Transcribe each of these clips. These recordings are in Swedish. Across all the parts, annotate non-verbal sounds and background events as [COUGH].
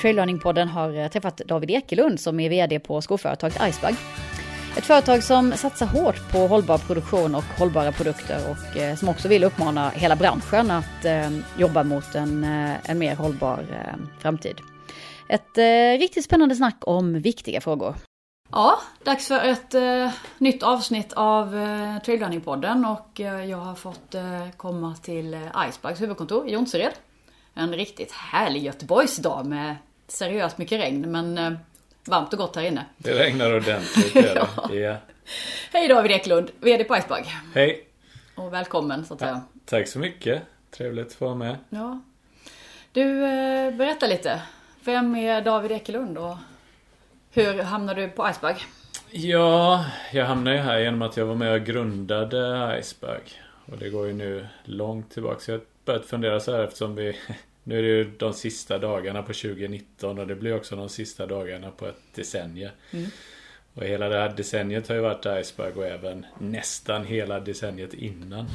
Trailrunning-podden har eh, träffat David Ekelund som är VD på skoföretaget Icebug. Ett företag som satsar hårt på hållbar produktion och hållbara produkter och eh, som också vill uppmana hela branschen att eh, jobba mot en, en mer hållbar framtid. Ett riktigt spännande snack om viktiga frågor. Ja, dags för ett eh, nytt avsnitt av eh, Trailrunning-podden och eh, jag har fått eh, komma till eh, Icebergs huvudkontor i Jonsered. En riktigt härlig Göteborgsdag med seriöst mycket regn men eh, varmt och gott här inne. Det regnar ordentligt. [LAUGHS] ja. ja. Hej David Eklund, VD på Iceberg. Hej. Och välkommen så att säga. Ja, tack så mycket. Trevligt att få vara med. Ja. Du, eh, berätta lite. Vem är David Ekelund och hur hamnade du på Iceberg? Ja, jag hamnade ju här genom att jag var med och grundade Iceberg. Och det går ju nu långt tillbaka. Så jag har börjat fundera så här eftersom vi Nu är det ju de sista dagarna på 2019 och det blir också de sista dagarna på ett decennium. Mm. Och hela det här decenniet har ju varit Iceberg och även nästan hela decenniet innan.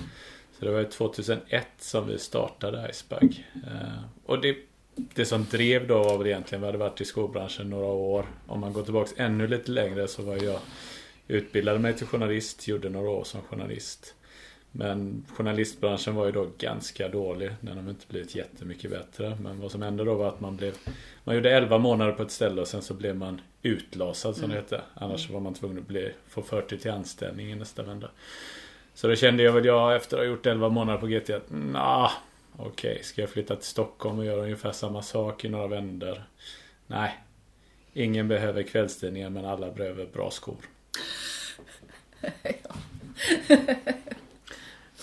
Så det var ju 2001 som vi startade Iceberg. Eh, och det det som drev då var väl egentligen, vi hade varit i skobranschen några år. Om man går tillbaks ännu lite längre så var jag Utbildade mig till journalist, gjorde några år som journalist. Men journalistbranschen var ju då ganska dålig. Den har inte blivit jättemycket bättre. Men vad som hände då var att man blev Man gjorde 11 månader på ett ställe och sen så blev man utlasad som mm. det hette. Annars var man tvungen att bli, få 40 till anställning i nästa vända. Så då kände jag väl jag efter att ha gjort 11 månader på GT att nah, Okej, okay, ska jag flytta till Stockholm och göra ungefär samma sak i några vändor? Nej. Ingen behöver kvällstidningar men alla behöver bra skor. [LAUGHS]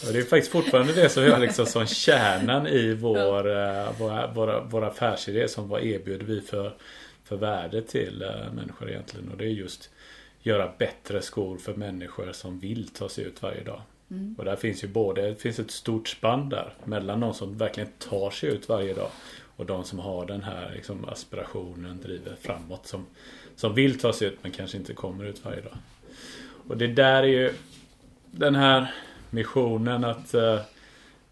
Och det är faktiskt fortfarande det som är liksom som kärnan i vår, ja. uh, vår, vår, vår affärsidé som vad erbjuder vi för, för värde till uh, människor egentligen. Och det är just göra bättre skor för människor som vill ta sig ut varje dag. Mm. Och där finns ju både, det finns ett stort spann där mellan de som verkligen tar sig ut varje dag och de som har den här liksom, aspirationen, driver framåt som, som vill ta sig ut men kanske inte kommer ut varje dag. Och det där är ju den här missionen att, uh,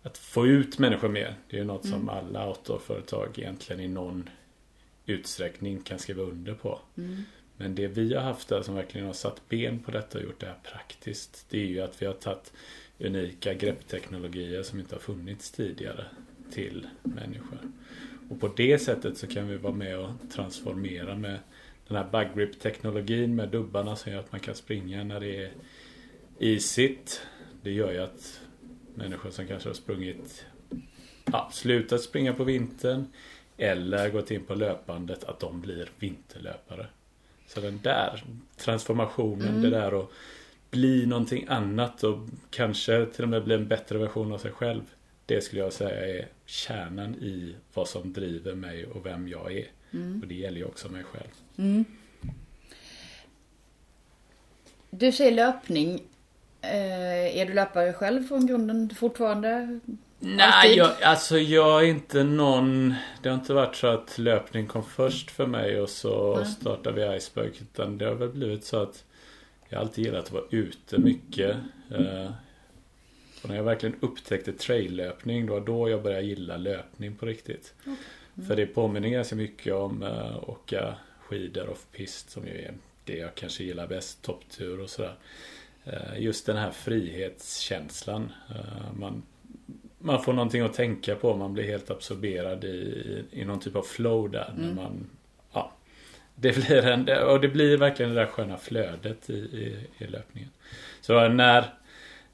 att få ut människor mer. Det är ju något mm. som alla outdoorföretag egentligen i någon utsträckning kan skriva under på. Mm. Men det vi har haft där som verkligen har satt ben på detta och gjort det här praktiskt. Det är ju att vi har tagit unika greppteknologier som inte har funnits tidigare till människor. Och på det sättet så kan vi vara med och transformera med den här buggrip teknologin med dubbarna som gör att man kan springa när det är isigt. Det gör ju att människor som kanske har sprungit ja, slutat springa på vintern eller gått in på löpandet att de blir vinterlöpare. Så den där transformationen, mm. det där att bli någonting annat och kanske till och med bli en bättre version av sig själv. Det skulle jag säga är kärnan i vad som driver mig och vem jag är. Mm. Och det gäller ju också mig själv. Mm. Du säger löpning. Eh, är du löpare själv från grunden fortfarande? Nej, jag, alltså jag är inte någon... Det har inte varit så att löpning kom först för mig och så Nej. startade vi Iceberg. Utan det har väl blivit så att jag alltid gillat att vara ute mycket. Eh, och när jag verkligen upptäckte traillöpning, det var då jag började gilla löpning på riktigt. Okay. Mm. För det påminner ganska mycket om uh, åka skidor off-pist som ju är det jag kanske gillar bäst, topptur och sådär. Uh, just den här frihetskänslan. Uh, man man får någonting att tänka på. Man blir helt absorberad i, i någon typ av flow där. Mm. När man, ja, det blir en, och det blir verkligen det där sköna flödet i, i, i löpningen. Så när,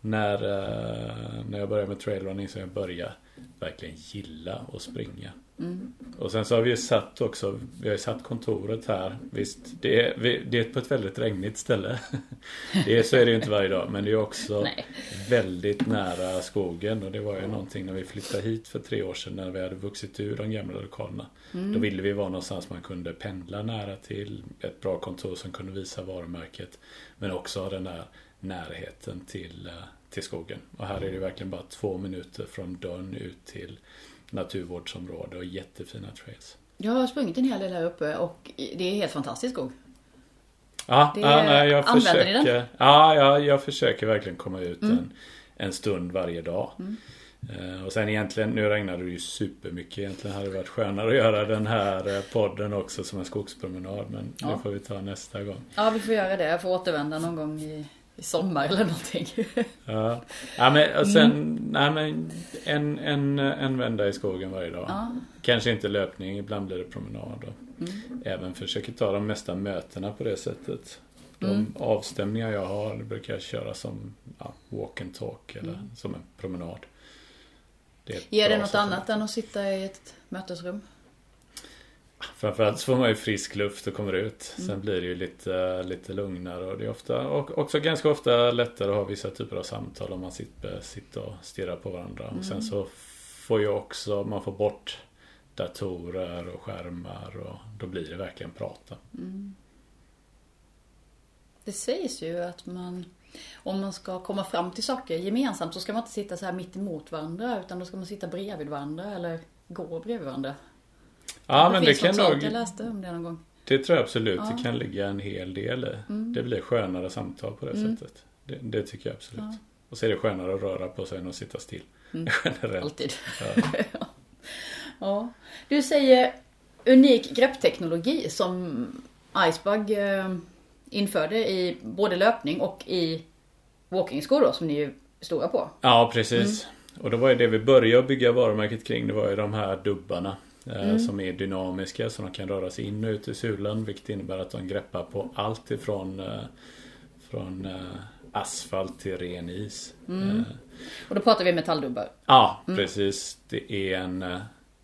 när, uh, när jag började med trailrunning så jag började verkligen gilla att springa. Mm. Och sen så har vi ju satt också, vi har ju satt kontoret här. Visst, det är, det är på ett väldigt regnigt ställe. [LAUGHS] Det är, så är det ju inte varje dag. Men det är också Nej. väldigt nära skogen. Och det var ju någonting när vi flyttade hit för tre år sedan när vi hade vuxit ur de gamla lokalerna. Mm. Då ville vi vara någonstans man kunde pendla nära till. Ett bra kontor som kunde visa varumärket. Men också ha den där närheten till, eh, till skogen. Och här är det verkligen bara två minuter från dörren ut till naturvårdsområde och jättefina trails. Jag har sprungit en hel del här uppe och det är helt fantastisk skog. Ja, det, ja nej, jag försöker. Den? Ja, ja, jag försöker verkligen komma ut mm. en, en stund varje dag. Mm. Eh, och sen egentligen, nu regnade det ju supermycket. Egentligen hade det varit skönare att göra den här eh, podden också som en skogspromenad. Men ja. det får vi ta nästa gång. Ja, vi får göra det. Jag får återvända någon gång i, i sommar eller någonting. ja. ja, men och sen, mm. nej men en, en, en vända i skogen varje dag. Ja. Kanske inte löpning, ibland blir det promenad. Och mm. Även försöker ta de mesta mötena på det sättet. De mm. avstämningar jag har brukar jag köra som ja, walk and talk eller mm. som en promenad. Det Ger det något annat än att sitta i ett mötesrum? Framförallt så får man ju frisk luft och kommer ut. Mm. Sen blir det ju lite, lite lugnare och det är ofta, och också ganska ofta lättare att ha vissa typer av samtal om man sitter, sitter och stirrar på varandra. Mm. Och sen så får ju också, man får bort datorer och skärmar och då blir det verkligen prata. Mm. Det sägs ju att man om man ska komma fram till saker gemensamt så ska man inte sitta så här mitt emot varandra utan då ska man sitta bredvid varandra eller gå bredvid varandra. Ja det men det kan nog... Jag läste om det någon gång. Det tror jag absolut ja. det kan ligga en hel del i. Mm. Det blir skönare samtal på det mm. sättet. Det, det, tycker jag absolut. Ja. Och så är det skönare att röra på sig än att sitta still. Mm. [LAUGHS] Generellt. Alltid. Ja. [LAUGHS] ja. Du säger unik greppteknologi som Icebug eh, införde i både löpning och i walkingskor då som ni är stora på. Ja precis. Mm. Och då var ju det vi började bygga varumärket kring. Det var ju de här dubbarna. Eh, mm. Som är dynamiska så de kan röra sig in och ut i sulan. Vilket innebär att de greppar på allt ifrån eh, från eh, asfalt till ren is. Mm. Och då pratar vi metalldubbar? Ja mm. precis. Det är en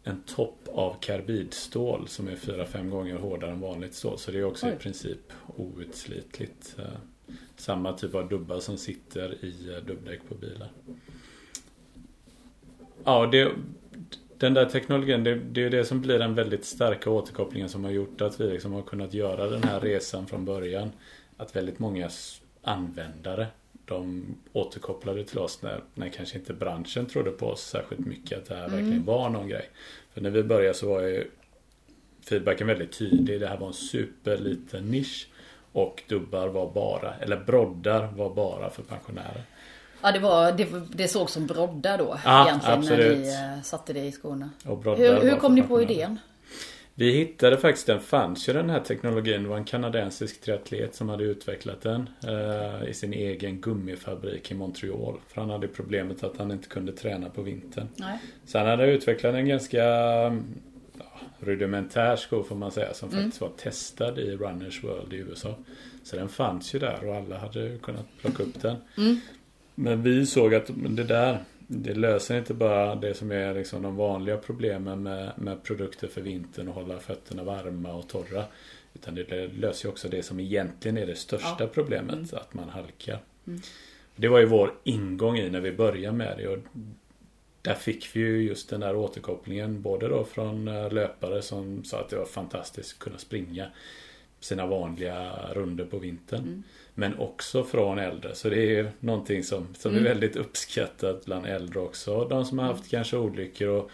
en topp av karbidstål som är 4-5 gånger hårdare än vanligt stål. Så det är också Oj. i princip outslitligt. Samma typ av dubbar som sitter i dubbdäck på bilar. Ja, det, den där teknologin, det, det är det som blir den väldigt starka återkopplingen som har gjort att vi liksom har kunnat göra den här resan från början. Att väldigt många användare de återkopplade till oss när, när kanske inte branschen trodde på oss särskilt mycket att det här mm. verkligen var någon grej. För när vi började så var ju feedbacken väldigt tydlig. Det här var en superliten nisch. Och dubbar var bara, eller broddar var bara för pensionärer. Ja det var, det, det såg som broddar då ja, egentligen absolut. när ni uh, satte det i skorna. hur, hur kom ni på idén? Vi hittade faktiskt, den fanns ju den här teknologin. Det var en kanadensisk triatlet som hade utvecklat den eh, i sin egen gummifabrik i Montreal. För han hade problemet att han inte kunde träna på vintern. Nej. Så han hade utvecklat en ganska ja, rudimentär sko får man säga som mm. faktiskt var testad i Runners World i USA. Så den fanns ju där och alla hade kunnat plocka upp den. Mm. Men vi såg att det där det löser inte bara det som är liksom de vanliga problemen med, med produkter för vintern och hålla fötterna varma och torra. Utan det löser också det som egentligen är det största ja. problemet, mm. att man halkar. Mm. Det var ju vår ingång i när vi började med det. Och där fick vi ju just den där återkopplingen både då från eh, löpare som sa att det var fantastiskt att kunna springa sina vanliga runder på vintern. Mm. Men också från äldre. Så det är någonting som, som mm. är väldigt uppskattat bland äldre också. De som har haft kanske olyckor och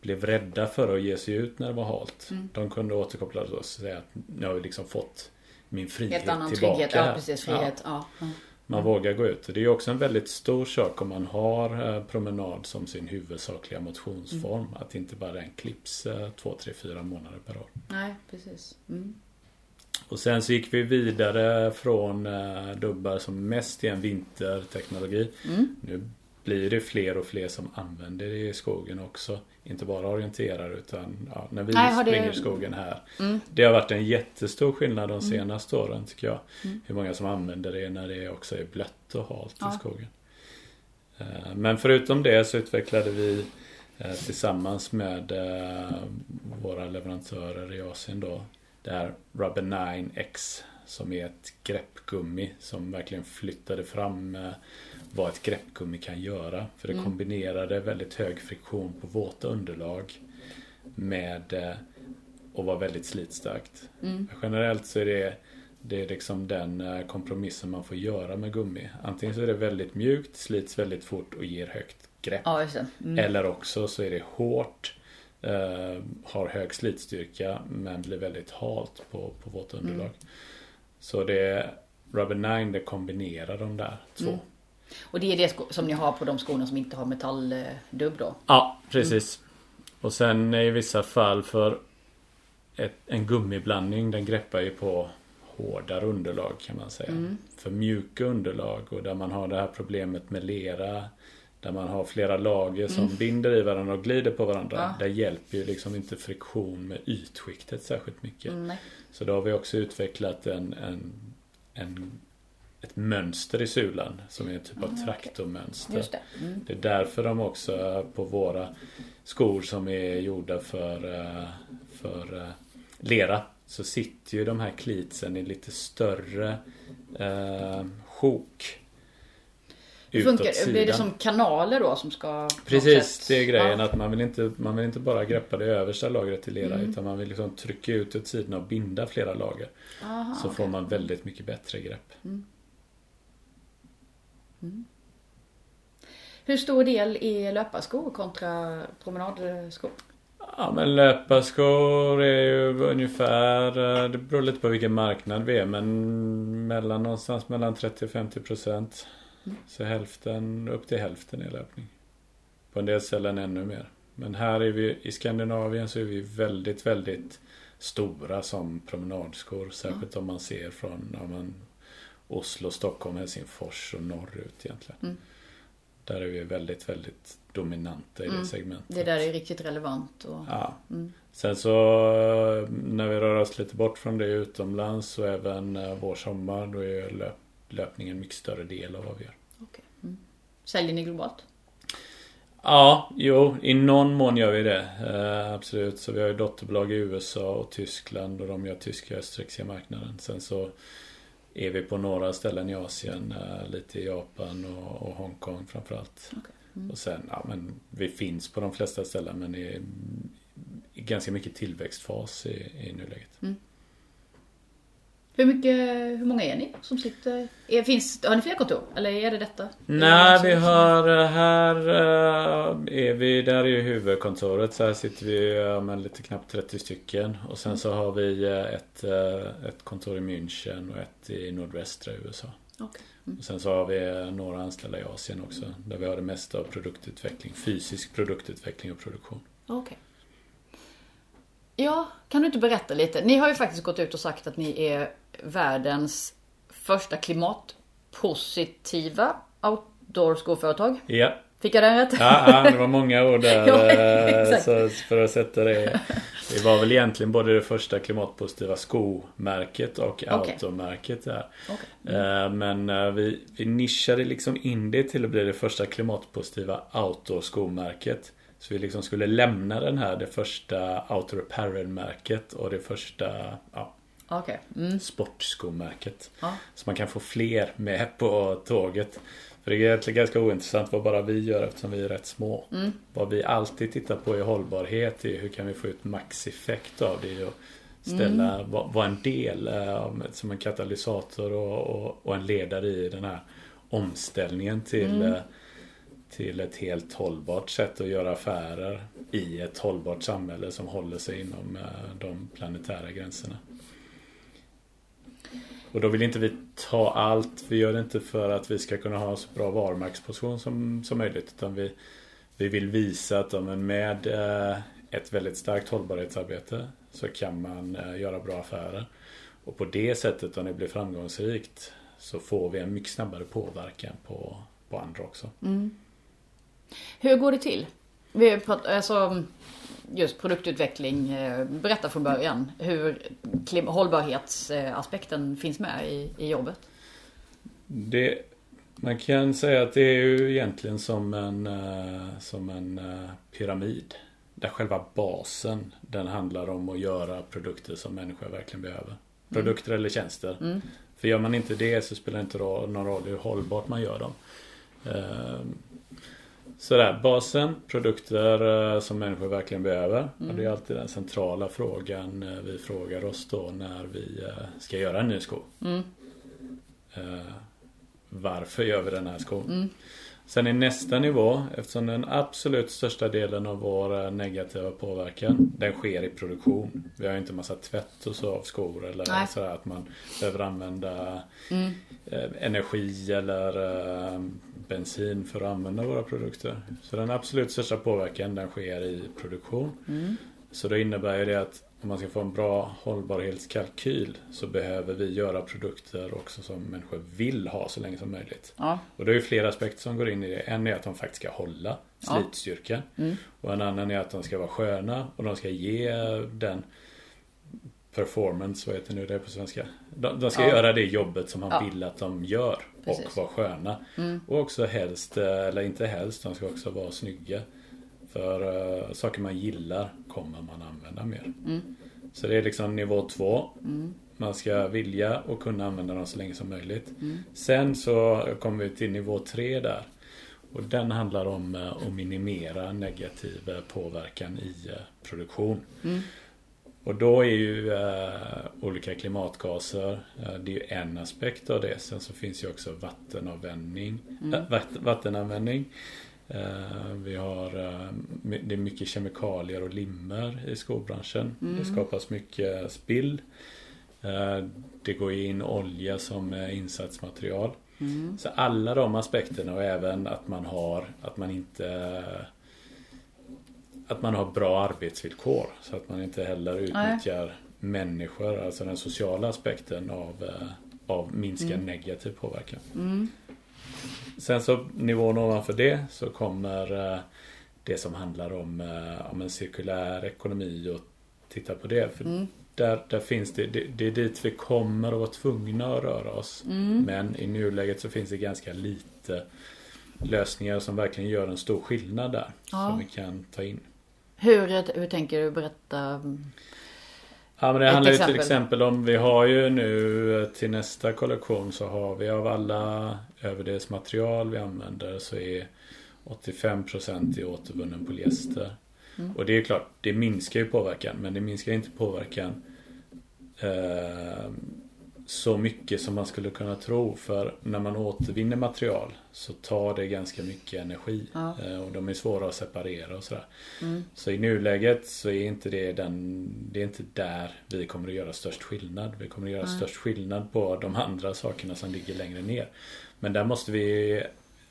blev rädda för att ge sig ut när det var halt. Mm. De kunde återkoppla till oss och säga att nu har vi liksom fått min frihet Helt annan tillbaka. Trygghet. Ja, precis, frihet. Ja. ja. Man vågar gå ut. Det är också en väldigt stor sak om man har eh, promenad som sin huvudsakliga motionsform. Mm. Att inte bara den klipps eh, två, tre, fyra månader per år. Nej, precis. Mm. Och sen så gick vi vidare från eh, dubbar som mest är en vinterteknologi. Mm. Nu blir det fler och fler som använder det i skogen också. Inte bara orienterar utan ja, när vi Nej, springer det... skogen här. Mm. Det har varit en jättestor skillnad de mm. senaste mm. åren tycker jag. Mm. Hur många som använder det när det också är blött och halt ja. i skogen. Eh, men förutom det så utvecklade vi eh, tillsammans med våra leverantörer i Asien då det här Rubber 9X som är ett greppgummi som verkligen flyttade fram eh, vad ett greppgummi kan göra. För det mm. kombinerade väldigt hög friktion på våta underlag med eh, vara väldigt slitstarkt. Mm. Generellt så är det, det är liksom den eh, kompromissen man får göra med gummi. Antingen så är det väldigt mjukt, slits väldigt fort och ger högt grepp. Ja, mm. Eller också så är det hårt eh, har hög slitstyrka men blir väldigt halt på, på vårt underlag. Mm. Så det Rubber 9 det kombinerar de där två. Mm. Och det är det som ni har på de skorna som inte har metalldubb då? Ja, precis. Mm. Och sen i vissa fall för ett, en gummiblandning den greppar ju på hårdare underlag kan man säga. Mm. För mjuka underlag och där man har det här problemet med lera där man har flera lager som mm. binder i varandra och glider på varandra. Ja. Där hjälper ju liksom inte friktion med ytskiktet särskilt mycket. Mm, så då har vi också utvecklat en, en, en ett mönster i sulan som är en typ av mm, traktormönster. Det. Mm. det. är därför de också på våra skor som är gjorda för, eh, för eh, lera så sitter ju de här klitsen i lite större eh, sjok Funkar, blir det som kanaler då som ska Precis, det är grejen ja. att man vill, inte, man vill inte bara greppa det översta lagret i lera mm. utan man vill liksom trycka ut åt sidorna och binda flera lager. Aha, så okay. får man väldigt mycket bättre grepp. Mm. Mm. Hur stor del är löparskor kontra promenadskor? Ja men löparskor är ju ungefär Det beror lite på vilken marknad vi är men mellan någonstans mellan 30 och 50 procent. Så hälften, upp till hälften är löpning. På en del ställen ännu mer. Men här är vi, i Skandinavien så är vi väldigt, väldigt stora som promenadskor. Särskilt mm. om man ser från ja, man, Oslo, Stockholm, Helsingfors och norrut egentligen. Mm. Där är vi väldigt, väldigt dominanta i mm. det segmentet. Det där är riktigt relevant. Och... Ja. Mm. Sen så när vi rör oss lite bort från det utomlands och även eh, vår sommar då är löp, löpningen en mycket större del av vad vi gör. Okay. Mm. Säljer ni globalt? Ja, jo, i någon mån gör vi det. Eh, absolut. Så vi har ju dotterbolag i USA och Tyskland och de gör tyska österrikiska marknaden. Sen så är vi på några ställen i Asien, eh, lite i Japan och, och Hongkong framförallt. Okay. Mm. Och sen, ja men vi finns på de flesta ställen men i, i ganska mycket tillväxtfas i, i nuläget. Mm. Hur, mycket, hur många är ni som sitter? Är, finns, har ni fler kontor? Eller är det detta? Nej, vi har eh, här eh, är vi, där är ju huvudkontoret. Så här sitter vi med lite knappt 30 stycken. Och sen så har vi eh, ett, ett kontor i München och ett i nordvästra USA. Okay. Mm. Och sen så har vi några anställda i Asien också. Där vi har det mesta av produktutveckling. Fysisk produktutveckling och produktion. Okay. Ja, kan du inte berätta lite? Ni har ju faktiskt gått ut och sagt att ni är världens första klimatpositiva outdoor-skoföretag. Ja. Fick jag den rätt? Ja, ja, det var många ord där. [LAUGHS] ja, eh, så för att sätta det. Det var väl egentligen både det första klimatpositiva skomärket och okay. outdoor-märket där. Okay. Mm. Men eh, vi, vi nischade liksom in det till att bli det första klimatpositiva outdoor-skomärket. Så vi liksom skulle lämna den här, det första Outer Apparel-märket och det första ja, okay. mm. sportskomärket. Ja. Så man kan få fler med på tåget. För det är egentligen ganska ointressant vad bara vi gör eftersom vi är rätt små. Mm. Vad vi alltid tittar på i hållbarhet är hur kan vi få ut maxeffekt av det och ställa, mm. vara en del som en katalysator och, och, och, en ledare i den här omställningen till mm till ett helt hållbart sätt att göra affärer i ett hållbart samhälle som håller sig inom eh, de planetära gränserna. Och då vill inte vi ta allt. Vi gör det inte för att vi ska kunna ha så bra varumärksposition som, som möjligt. Utan vi, vi vill visa att men med eh, ett väldigt starkt hållbarhetsarbete så kan man eh, göra bra affärer. Och på det sättet om det blir framgångsrikt så får vi en mycket snabbare påverkan på, på andra också. Mm. Hur går det till? Vi pratar, alltså, just produktutveckling. Eh, berätta från början hur hållbarhetsaspekten finns med i, i jobbet. Det, man kan säga att det är ju egentligen som en, eh, som en eh, pyramid. Där själva basen den handlar om att göra produkter som människor verkligen behöver. Mm. Produkter mm. eller tjänster. Mm. För gör man inte det så spelar det inte någon roll hur hållbart man gör dem. Sådär, basen, produkter eh, som människor verkligen behöver. Mm. Det är alltid den centrala frågan eh, vi frågar oss då när vi eh, ska göra en ny sko. Mm. Varför gör vi den här skon? Mm. Sen i nästa nivå, eftersom den absolut största delen av vår negativa påverkan Den sker i produktion. Vi har ju inte massa tvätt och så av skor eller Nej. sådär att man behöver använda mm. energi eller bensin för att använda våra produkter. Så den absolut största påverkan den sker i produktion. Mm. Så det innebär ju det att om man ska få en bra hållbarhetskalkyl så behöver vi göra produkter också som människor vill ha så länge som möjligt. Ja. Och det är ju flera aspekter som går in i det. En är att de faktiskt ska hålla Ja. slitstyrkan. Mm. Och en annan är att de ska vara sköna och de ska ge den performance, vad heter nu det på svenska? De, de ska Ja. göra det jobbet som man Ja. vill att de gör. Precis. Och vara sköna. Mm. Och också helst, eh, eller inte helst, de ska också vara snygga. För uh, saker man gillar kommer man använda mer. Mm. Så det är liksom nivå två. Mm. Man ska vilja och kunna använda dem så länge som möjligt. Mm. Sen så kommer vi till nivå tre där. Och den handlar om eh, att minimera negativ påverkan i produktion. Och då är ju eh, olika klimatgaser, eh, det är ju en aspekt av det. Sen så finns ju också vattenavvändning. Mm. Äh, vatt, vattenanvändning. Vi har, det är mycket kemikalier och limmer i skobranschen. Mm. Det skapas mycket spill. Det går in olja som insatsmaterial. Mm. Så alla de aspekterna och även att man har, att man inte att man har bra arbetsvillkor så att man inte heller utnyttjar människor, alltså den sociala aspekten av, eh, av minska Mm. negativ påverkan. Mm. Sen så nivån ovanför det så kommer eh, det som handlar om, eh, om en cirkulär ekonomi och titta på det. För Mm. där, där finns det, det, det är dit vi kommer att vara tvungna att röra oss. Mm. Men i nuläget så finns det ganska lite lösningar som verkligen gör en stor skillnad där. Ja. Som vi kan ta in. Hur, hur tänker du berätta? Ja men det handlar ju exempel. till exempel om vi har ju nu eh, till nästa kollektion så har vi av alla överdelsmaterial vi använder så är 85% i återvunnen polyester. Mm. Och det är klart, det minskar ju påverkan men det minskar inte påverkan eh, så mycket som man skulle kunna tro. För när man återvinner material så tar det ganska mycket energi. Ja. Eh, och de är svåra att separera och sådär. Mm. Så i nuläget så är inte det den Det är inte där vi kommer att göra störst skillnad. Vi kommer att göra Nej. störst skillnad på de andra sakerna som ligger längre ner. Men där måste vi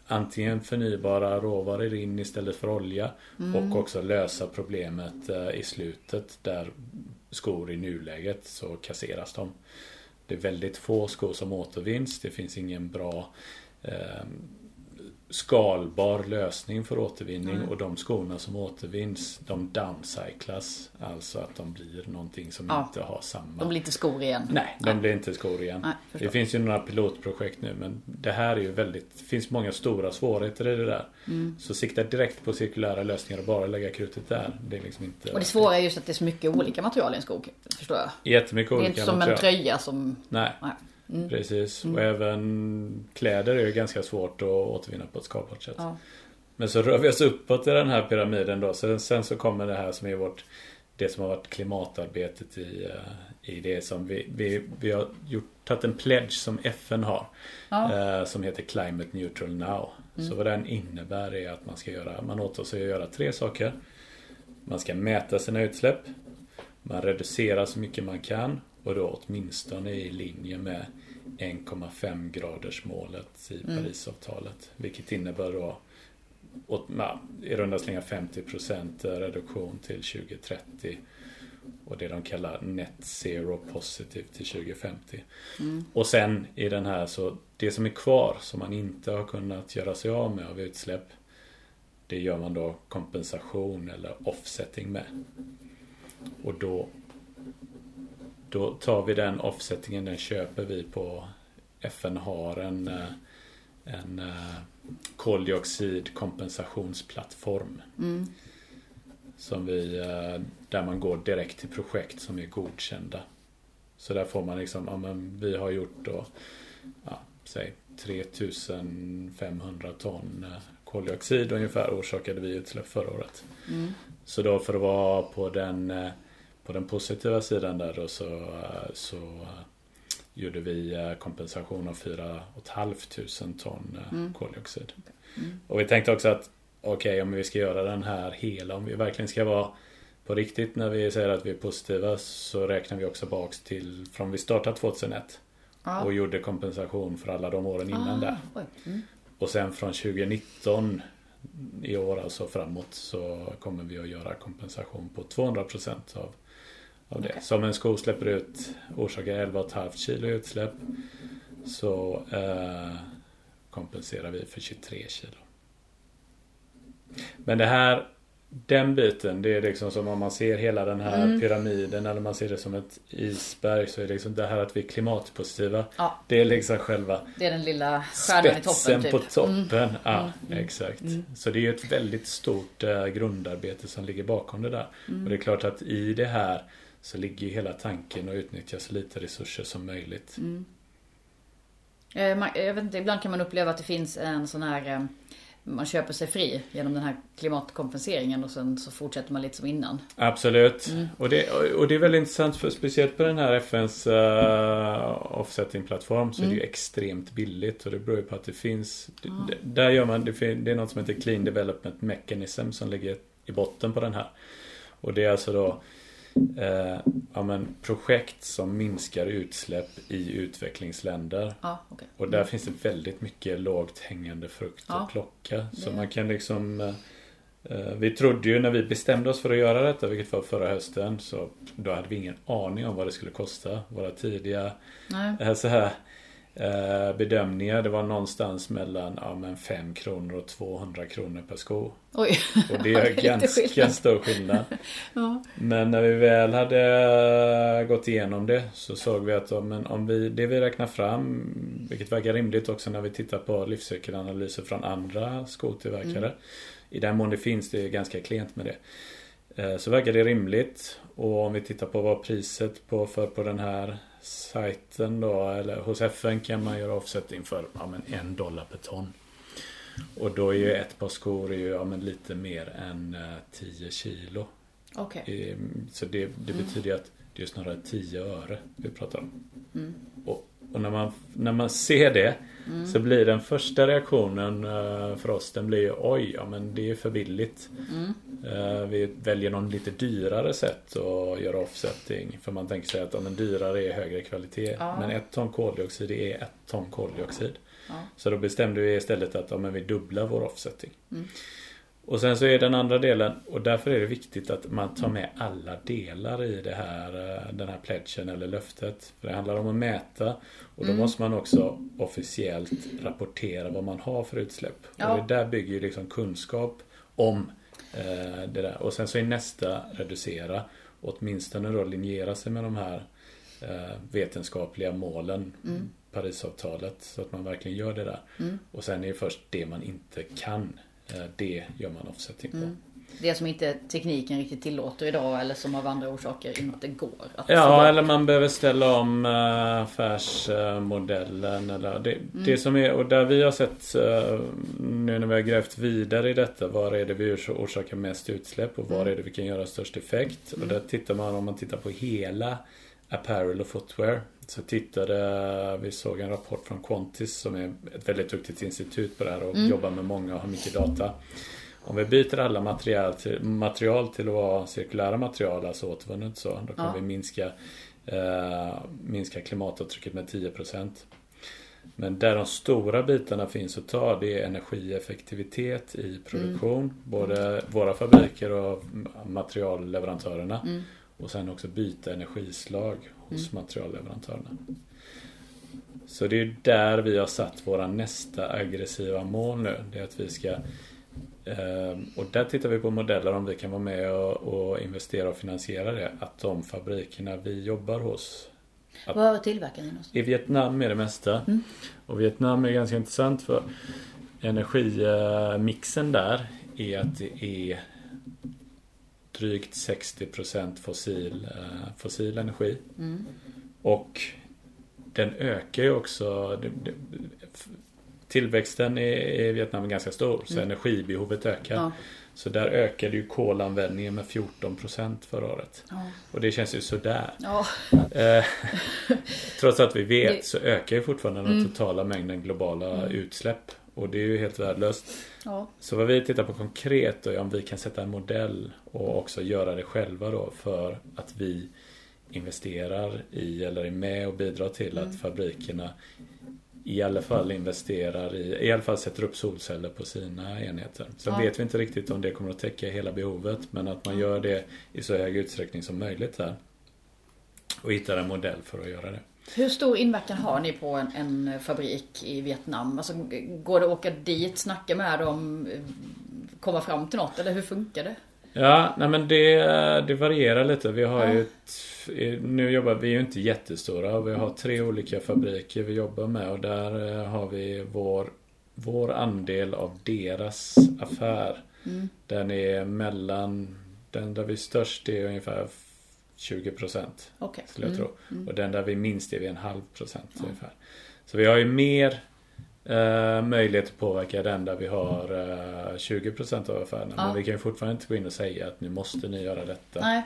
antingen förnybara råvaror in istället för olja Mm. och också lösa problemet eh, i slutet där skor i nuläget så kasseras de. Det är väldigt få skor som återvinns. Det finns ingen bra eh, skalbar lösning för återvinning Nej. och de skorna som återvinns de downcyclas. Alltså att de blir någonting som Ja. inte har samma De blir inte skor igen. Nej, de blir inte skor igen. Nej, det finns ju några pilotprojekt nu men det här är ju väldigt Det finns många stora svårigheter i det där. Mm. Så sikta direkt på cirkulära lösningar och bara lägga krutet där. Det är liksom inte Och det svåra är just att det är så mycket olika material i en skog. Förstår jag. Jättemycket Det är olika inte som en material. tröja som... Nej, Nej. Mm. precis. Mm. Och även kläder är ju ganska svårt att återvinna på ett skalbart sätt. Ja. Men så rör vi oss uppåt i den här pyramiden då. Sen, sen så kommer det här som är vårt Det som har varit klimatarbetet i, eh, i det som vi, vi, vi har gjort, tagit en pledge som FN har. Ja. eh, Som heter Climate Neutral Now. Så vad den innebär är att man ska göra, man åtar sig att göra tre saker. Man ska mäta sina utsläpp. Man reducerar så mycket man kan och då åtminstone i linje med 1,5 graders målet i Mm. Parisavtalet. Vilket innebär då åt, ja, i runda slängar 50% reduktion till 2030. Och det de kallar net zero positive till 2050. Mm. Och sen i den här så det som är kvar som man inte har kunnat göra sig av med av utsläpp. Det gör man då kompensation eller offsetting med. Och då Då tar vi den offsettingen, den köper vi på FN har en eh, en eh, koldioxidkompensationsplattform. Mm. Som vi, eh, där man går direkt till projekt som är godkända. Så där får man liksom, ja men vi har gjort då, ja, säg 3500 ton koldioxid ungefär orsakade vi utsläpp förra året. Mm. Så då för att vara på den, på den positiva sidan där då så, så gjorde vi eh, kompensation av 4 500 ton eh, Mm. koldioxid. Mm. Och vi tänkte också att okej om vi ska göra den här hela, om vi verkligen ska vara på riktigt när vi säger att vi är positiva så räknar vi också baks till från vi startade 2001 Ja. och gjorde kompensation för alla de åren innan Ah, där. Mm. och sen från 2019 i år alltså framåt så kommer vi att göra kompensation på 200% av, av det. Okej. Så om en sko släpper ut, orsakar 11,5 kilo utsläpp så eh, kompenserar vi för 23 kilo. Men det här den biten, det är liksom som om man ser hela den här Mm. pyramiden eller man ser det som ett isberg så är det liksom det här att vi är klimatpositiva. Ja, Det är liksom själva det är den lilla stjärnan i toppen på typ. toppen. Ja, mm, mm, exakt. mm. Så det är ju ett väldigt stort eh, grundarbete som ligger bakom det där. Mm. Och det är klart att i det här så ligger ju hela tanken att utnyttja så lite resurser som möjligt. Mm. Eh, Jag vet inte, ibland kan man uppleva att det finns en sån här eh, man köper sig fri genom den här klimatkompenseringen och sen så fortsätter man lite som innan. Absolut. Mm. Och, det, och det är väldigt intressant för speciellt på den här FNs uh, offsetting-plattform så är det Mm. ju extremt billigt och det beror ju på att det finns Ah. Där gör man, det, det är något som heter Clean Development Mechanism som ligger i botten på den här. Och det är alltså då eh, ja, men projekt som minskar utsläpp i utvecklingsländer. Ja, okej. Och där finns det väldigt mycket lågt hängande frukt Ja, att plocka. Så man kan liksom eh, eh, Vi trodde ju när vi bestämde oss för att göra detta, vilket var förra hösten, så då hade vi ingen aning om vad det skulle kosta. Våra tidiga eh, så här, bedömningar, det var någonstans mellan ja, men 5 kronor och 200 kronor per sko. Oj. Och det är [LAUGHS] det är ganska skillnad. stor skillnad. Ja. Men när vi väl hade eh, gått igenom det så såg vi att om, om vi, det vi räknar fram, vilket verkar rimligt också när vi tittar på livscykelanalyser från andra skotillverkare. Mm. I den mån det finns, det är ganska klent med det. Eh, Så verkar det rimligt. Och om vi tittar på vad priset på, för på den här sajten då, eller hos FN kan man göra offsetting för ja, men en dollar per ton. Och då är ju ett par skor ju, ja, men lite mer än eh, 10 kilo. Okej. Ehm, Så det, det betyder ju att det är snarare 10 öre vi pratar om. Mm. Och, och när, man, när man ser det Mm. så blir den första reaktionen eh, för oss den blir ju oj, ja men det är för billigt. Mm. Eh, Vi väljer någon lite dyrare sätt att göra offsetting. För man tänker sig att ja, men dyrare är högre kvalitet. Ja. Men ett ton koldioxid är ett ton koldioxid. Ja. Så då bestämde vi istället att ja, men vi dubblar vår offsetting. Mm. Och sen så är den andra delen och därför är det viktigt att man tar med alla delar i det här, eh, den här pledgen eller löftet. För det handlar om att mäta och då Mm. måste man också officiellt rapportera vad man har för utsläpp. Ja. Och det där bygger ju liksom kunskap om eh, det där. Och sen så är nästa reducera. Åtminstone då linjera sig med de här eh, vetenskapliga målen. Mm. Parisavtalet. Så att man verkligen gör det där. Mm. Och sen är det först det man inte kan. Eh, Det gör man offsetting på. Mm. Det som inte tekniken riktigt tillåter idag eller som av andra orsaker inte går Ja, bort. eller man behöver ställa om eh, affärsmodellen. Eller det, Mm. det som är, och där vi har sett eh, nu när vi har grävt vidare i detta. Var är det vi ors- orsakar mest utsläpp och var Mm. är det vi kan göra störst effekt? Och där tittar man, om man tittar på hela apparel och footwear. Så tittade, vi såg en rapport från Quantis som är ett väldigt duktigt institut på det här och Mm. jobbar med många och har mycket data. Om vi byter alla material till, material till att vara cirkulära material, alltså återvunnet så, då kan Ja. vi minska, eh, minska klimatavtrycket med 10%. Men där de stora bitarna finns att ta det är energieffektivitet i produktion. Både våra fabriker och materialleverantörerna. Mm. Och sen också byta energislag hos materialleverantörerna. Så det är där vi har satt våra nästa aggressiva mål nu. Det är att vi ska eh, och där tittar vi på modeller om vi kan vara med och, investera och finansiera det. Att de fabrikerna vi jobbar hos Var tillverkar ni någonstans? i Vietnam är det mesta. Mm. Och Vietnam är ganska intressant för energimixen där är att det är drygt 60% fossil, eh, fossil energi. Mm. Och den ökar ju också. Tillväxten i, Vietnam är ganska stor så Mm. energibehovet ökar. Ja. Så där ökade ju kolanvändningen med 14% förra året. Ja. Och det känns ju sådär. ja. Eh, [LAUGHS] trots att vi vet så ökar ju fortfarande den Mm. totala mängden globala utsläpp. Och det är ju helt värdelöst. ja. Så vad vi tittar på konkret då är om vi kan sätta en modell och också göra det själva då för att vi investerar i eller är med och bidrar till Mm. att fabrikerna i alla fall investerar i, i alla fall sätter upp solceller på sina enheter. Sen Ja. vet vi inte riktigt om det kommer att täcka hela behovet men att man gör det i så hög utsträckning som möjligt där. Och hittar en modell för att göra det. Hur stor inverkan har ni på en, en fabrik i Vietnam? Alltså, går det att åka dit, snacka med dem, komma fram till något? Eller hur funkar det? Ja, nej men det, det varierar lite. Vi har Ja. ju ett, Nu jobbar vi ju inte jättestora. Vi har tre olika fabriker vi jobbar med och där eh, har vi vår, vår andel av deras affär. Mm. Den är mellan, den där vi är störst är ungefär 20% Okej. skulle jag Mm. tro. Och den där vi minst är vi en halv procent ungefär. Så vi har ju mer eh, möjlighet att påverka den där vi har eh, 20% av affärerna. Ja. Men vi kan ju fortfarande inte gå in och säga att nu måste ni göra detta. Nej.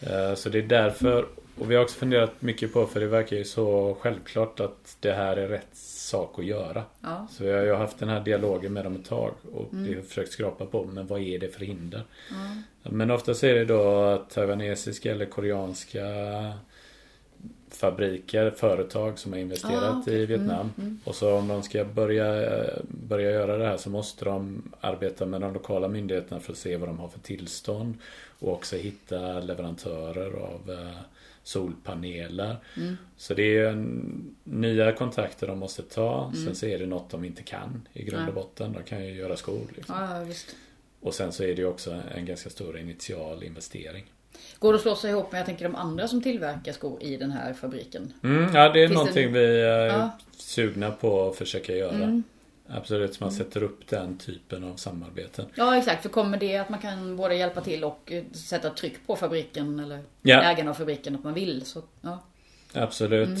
Eh, så det är därför. Och vi har också funderat mycket på för det verkar ju så självklart att det här är rätt sak att göra. Ja. Så jag har ju haft den här dialogen med dem ett tag och Mm. vi har försökt skrapa på men vad är det för hinder? Men oftast är det då taiwanesiska eller koreanska fabriker, företag som har investerat Ah, okej. i Vietnam. Mm, Och så om de ska börja, börja göra det här så måste de arbeta med de lokala myndigheterna för att se vad de har för tillstånd. Och också hitta leverantörer av eh, solpaneler. Mm. Så det är en, nya kontakter de måste ta. Sen så är det något de inte kan i grund och botten. De kan ju göra skor. Liksom. Ja. Och sen så är det också en ganska stor initial investering. Går det att slå sig ihop med, jag tänker de andra som tillverkar skor i den här fabriken? Mm, ja, det är Finns någonting det- vi är Ja. sugna på att försöka göra. Mm. Absolut, man sätter upp den typen av samarbeten. Ja, exakt. För kommer det att man kan både hjälpa till och eh, sätta tryck på fabriken eller Ja. ägarna av fabriken att man vill så, ja. Absolut. Mm.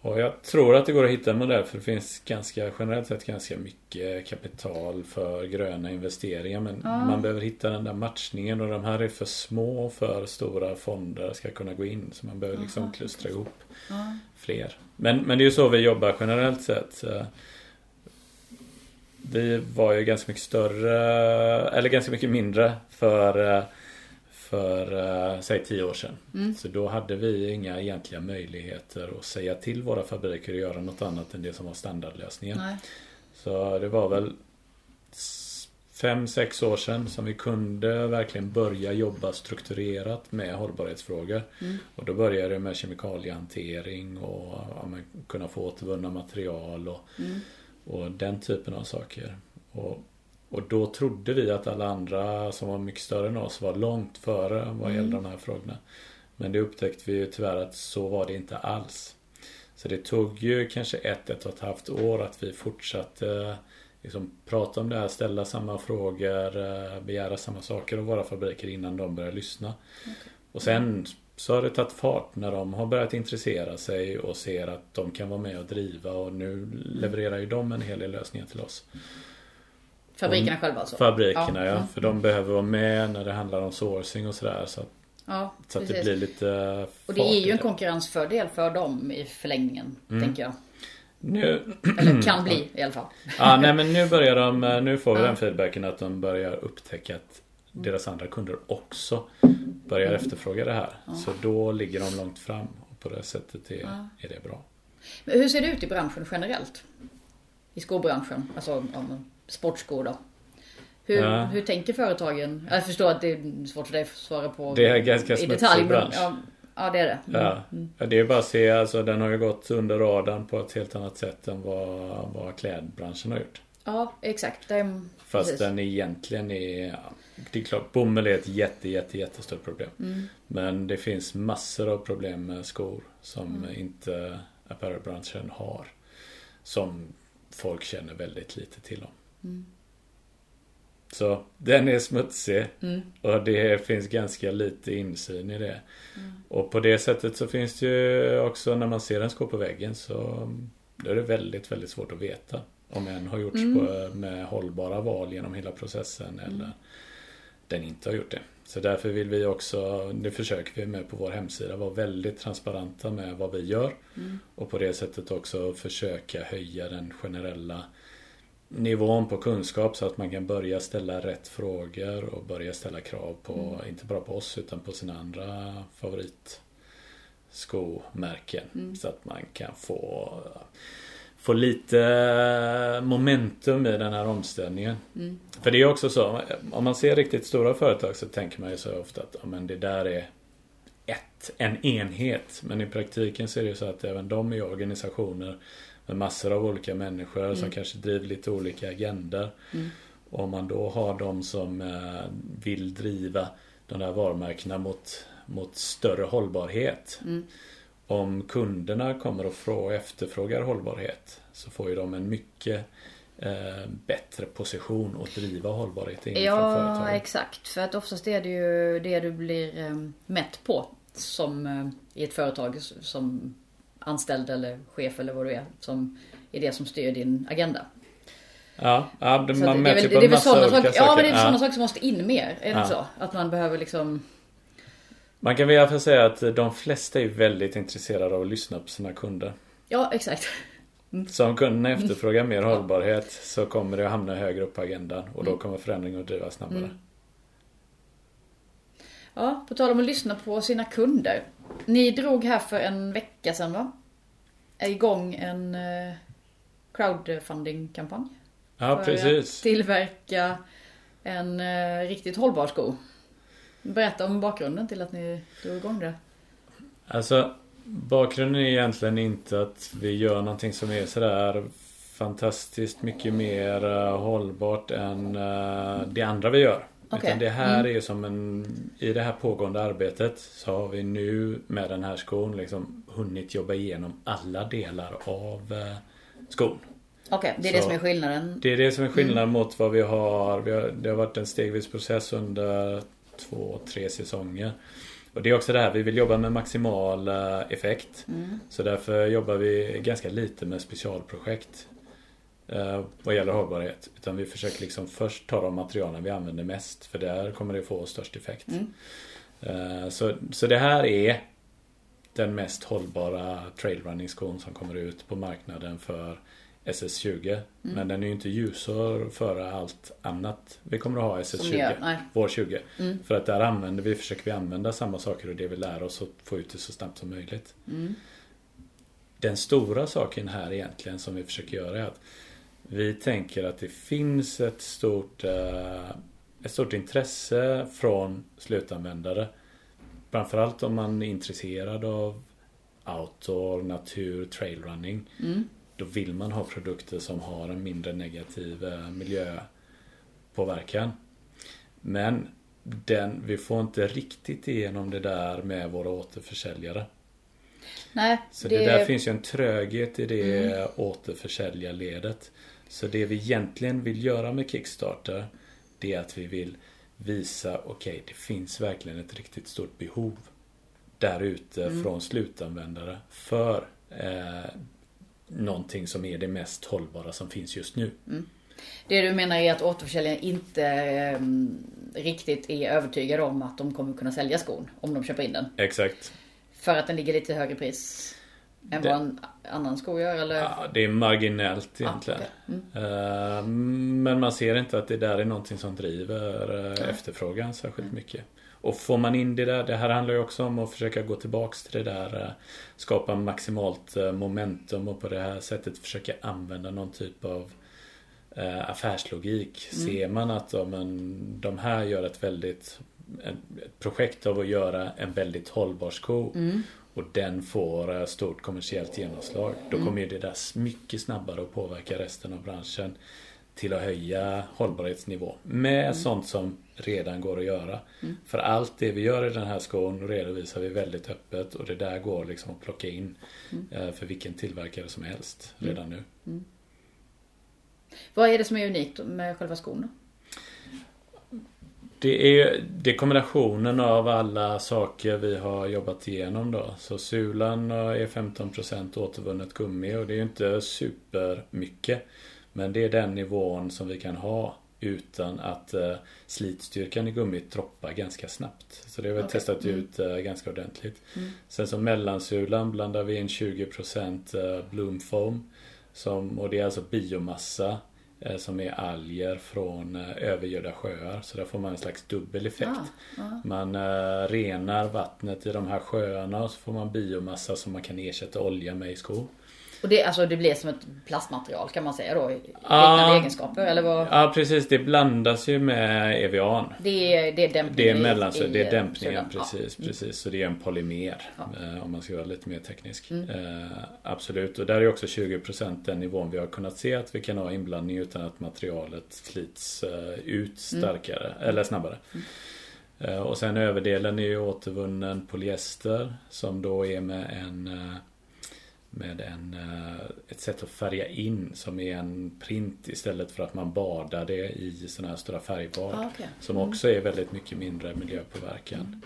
Och jag tror att det går att hitta en modell för det finns ganska generellt sett ganska mycket kapital för gröna investeringar. Men Ja. man behöver hitta den där matchningen och de här är för små för stora fonder ska kunna gå in. Så man behöver liksom klustra ihop fler. Men, men det är ju så vi jobbar generellt sett. Vi var ju ganska mycket större, eller ganska mycket mindre för, eh, för eh, säg tio år sedan. Mm. Så då hade vi inga egentliga möjligheter att säga till våra fabriker att göra något annat än det som var standardlösningen. Nej. Så det var väl fem, sex år sedan som vi kunde verkligen börja jobba strukturerat med hållbarhetsfrågor. Mm. Och då började det med kemikaliehantering och ja, kunna få återvunna material och, Mm. Och den typen av saker. Och, och då trodde vi att alla andra som var mycket större än oss var långt före vad Mm. gällde de här frågorna. Men det upptäckte vi ju tyvärr att så var det inte alls. Så det tog ju kanske ett, ett och ett halvt år att vi fortsatte liksom, prata om det här, ställa samma frågor, eh, begära samma saker av våra fabriker innan de började lyssna. Och sen så har det tagit fart när de har börjat intressera sig och ser att de kan vara med och driva och nu levererar ju de en hel del lösningar till oss. Fabrikerna själva alltså? Fabrikerna ja, Mm. för de behöver vara med när det handlar om sourcing och sådär. Så, att, Ja, så att det blir lite Och det fart är ju en konkurrensfördel för dem i förlängningen, Mm. tänker jag. Nu, Eller kan bli [CLEARS THROAT] i alla fall. Ja, nej men nu börjar de, eh, nu får vi Ja. den feedbacken att de börjar upptäcka att deras andra kunder också börjar efterfråga det här. Så då ligger de långt fram och på det sättet är, Ja. är det bra. Men hur ser det ut i branschen generellt? I skobranschen, alltså om sportskor då. Hur, Ja. hur tänker företagen? Jag förstår att det är svårt för dig att svara på Det är ganska i detalj. Bransch. ja, ja, det är det. Mm. Ja. ja, det är bara att se, alltså den har ju gått under radarn på ett helt annat sätt än vad, vad klädbranschen har gjort. Ja, exakt. Fast precis. den egentligen är... Det är klart, bomull är ett jätte, jätte, jättestort problem. Mm. Men det finns massor av problem med skor som Mm. inte apparelbranschen har. Som folk känner väldigt lite till om. Mm. Så den är smutsig Mm. och det finns ganska lite insyn i det. Mm. Och på det sättet så finns det ju också när man ser en sko på väggen så då är det väldigt, väldigt svårt att veta om en har gjorts Mm. på, med hållbara val genom hela processen eller den inte har gjort det. Så därför vill vi också, det försöker vi med på vår hemsida, vara väldigt transparenta med vad vi gör. Mm. Och på det sättet också försöka höja den generella nivån på kunskap så att man kan börja ställa rätt frågor och börja ställa krav på, inte bara på oss utan på sina andra favoritskomärken. Så att man kan få få lite momentum i den här omställningen. För det är också så, om man ser riktigt stora företag så tänker man ju så ofta att ja, men det där är ett, en enhet. Men i praktiken så är det ju så att även de är organisationer med massor av olika människor som kanske driver lite olika agendor. Om man då har de som eh, vill driva de där varumärkena mot, mot större hållbarhet. Om kunderna kommer och frå- efterfrågar hållbarhet så får ju de en mycket eh, bättre position att driva hållbarhet inför Ja, företaget. exakt. För att oftast är det ju det du blir eh, mätt på som eh, i ett företag som anställd eller chef eller vad du är. Som är det som styr din agenda. Ja, ja det, Så man mäter ju på en massa sådana olika saker, ja, men det är Ja. sådana saker som måste in mer. Är det Ja. så? Att man behöver liksom... Man kan väl i alla fall säga att de flesta är väldigt intresserade av att lyssna på sina kunder. Ja, exakt. Så om kunderna efterfrågar mer hållbarhet så kommer det att hamna högre upp på agendan och då kommer förändringen att drivas snabbare. Ja, på tal om att lyssna på sina kunder. Ni drog här för en vecka sedan va? Är igång en eh, crowdfunding-kampanj. Ja, för precis. att tillverka en eh, riktigt hållbar sko. Berätta om bakgrunden till att ni drog igång det. Alltså bakgrunden är egentligen inte att vi gör någonting som är sådär fantastiskt mycket mer eh, hållbart än eh, det andra vi gör. Okej. Utan det här är som en... I det här pågående arbetet så har vi nu med den här skon liksom hunnit jobba igenom alla delar av eh, skon. Okej, det är Så- det som är skillnaden. Det är det som är skillnaden mot vad vi har. Vi har. Det har varit en stegvis process under två, tre säsonger. Och det är också det här, vi vill jobba med maximal eh, effekt. Så därför jobbar vi ganska lite med specialprojekt. eh, Vad gäller hållbarhet. Utan vi försöker liksom först ta de materialen vi använder mest. För där kommer det få störst effekt. Eh, Så, så det här är den mest hållbara trailrunning-skon som kommer ut på marknaden för SS20. Men den är ju inte ljusår före allt annat vi kommer att ha Som SS20. ni gör. Vår 20. För att där använder vi, försöker vi använda samma saker och det vi lär oss och få ut det så snabbt som möjligt. Den stora saken här egentligen som vi försöker göra är att vi tänker att det finns ett stort, eh, ett stort intresse från slutanvändare. Framförallt om man är intresserad av outdoor, natur, trailrunning. Då vill man ha produkter som har en mindre negativ eh, miljöpåverkan. Men den, vi får inte riktigt igenom det där med våra återförsäljare. Nej, Så det, där finns ju en tröghet i det återförsäljarledet. Så det vi egentligen vill göra med Kickstarter Det är att vi vill visa, okej det finns verkligen ett riktigt stort behov Där ute från slutanvändare för eh, Någonting som är det mest hållbara som finns just nu. Det du menar är att återförsäljaren inte eh, riktigt är övertygade om att de kommer kunna sälja skon om de köper in den. Exakt. För att den ligger lite högre pris än Det- vad en annan sko gör eller? Ja, det är marginellt egentligen. okej. Eh, Men man ser inte att det där är någonting som driver eh, efterfrågan särskilt mycket. Och får man in det där, det här handlar ju också om att försöka gå tillbaks till det där eh, Skapa maximalt eh, momentum och på det här sättet försöka använda någon typ av eh, affärslogik. Ser man att ja, men, de här gör ett väldigt ett projekt av att göra en väldigt hållbar sko och den får stort kommersiellt genomslag. Då kommer ju det där mycket snabbare att påverka resten av branschen till att höja hållbarhetsnivå. Med sånt som redan går att göra. För allt det vi gör i den här skon redovisar vi väldigt öppet och det där går liksom att plocka in eh, för vilken tillverkare som helst redan nu. Vad är det som är unikt med själva skon? Det är, det är kombinationen av alla saker vi har jobbat igenom då. Så sulan är 15% återvunnet gummi och det är ju inte supermycket. Men det är den nivån som vi kan ha utan att eh, slitstyrkan i gummit droppar ganska snabbt. Så det har vi Okej. testat ut eh, ganska ordentligt. Sen så mellansulan blandar vi in 20% eh, bloom foam. Som, och det är alltså biomassa eh, som är alger från eh, övergödda sjöar. Så där får man en slags dubbel effekt. Ah, Man eh, renar vattnet i de här sjöarna och så får man biomassa som man kan ersätta olja med i skor. Och det, alltså, det blir som ett plastmaterial kan man säga då? Liknande Ja. egenskaper eller vad? Ja precis, det blandas ju med EVAn. Det är, det är dämpning Det är mellan, i, det är eh, dämpningen precis, precis. Så det är en polymer. eh, Om man ska vara lite mer teknisk. Mm. Eh, absolut. Och där är också 20% den nivån vi har kunnat se att vi kan ha inblandning utan att materialet slits eh, ut starkare eller snabbare. Eh, och sen överdelen är ju återvunnen polyester som då är med en med en, eh, ett sätt att färga in som är en print istället för att man badar det i sådana här stora färgbad. Ah, okej. Som också är väldigt mycket mindre miljöpåverkan.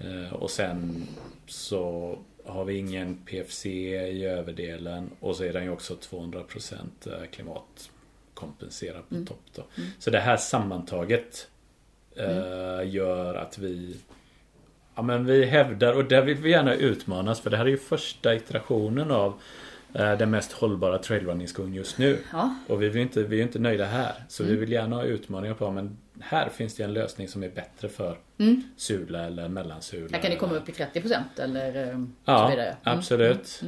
Eh, Och sen så har vi ingen PFC i överdelen och så är den ju också 200% klimatkompenserad på topp då. Så det här sammantaget eh, gör att vi Ja men vi hävdar och där vill vi gärna utmanas för det här är ju första iterationen av eh, den mest hållbara trailrunning-skon just nu. Ja. Och vi, vill inte, vi är inte nöjda här. Så vi vill gärna ha utmaningar på men här finns det en lösning som är bättre för sula eller mellansula. Här kan det komma upp i 30% eller eh, så Ja, vidare. Mm. absolut.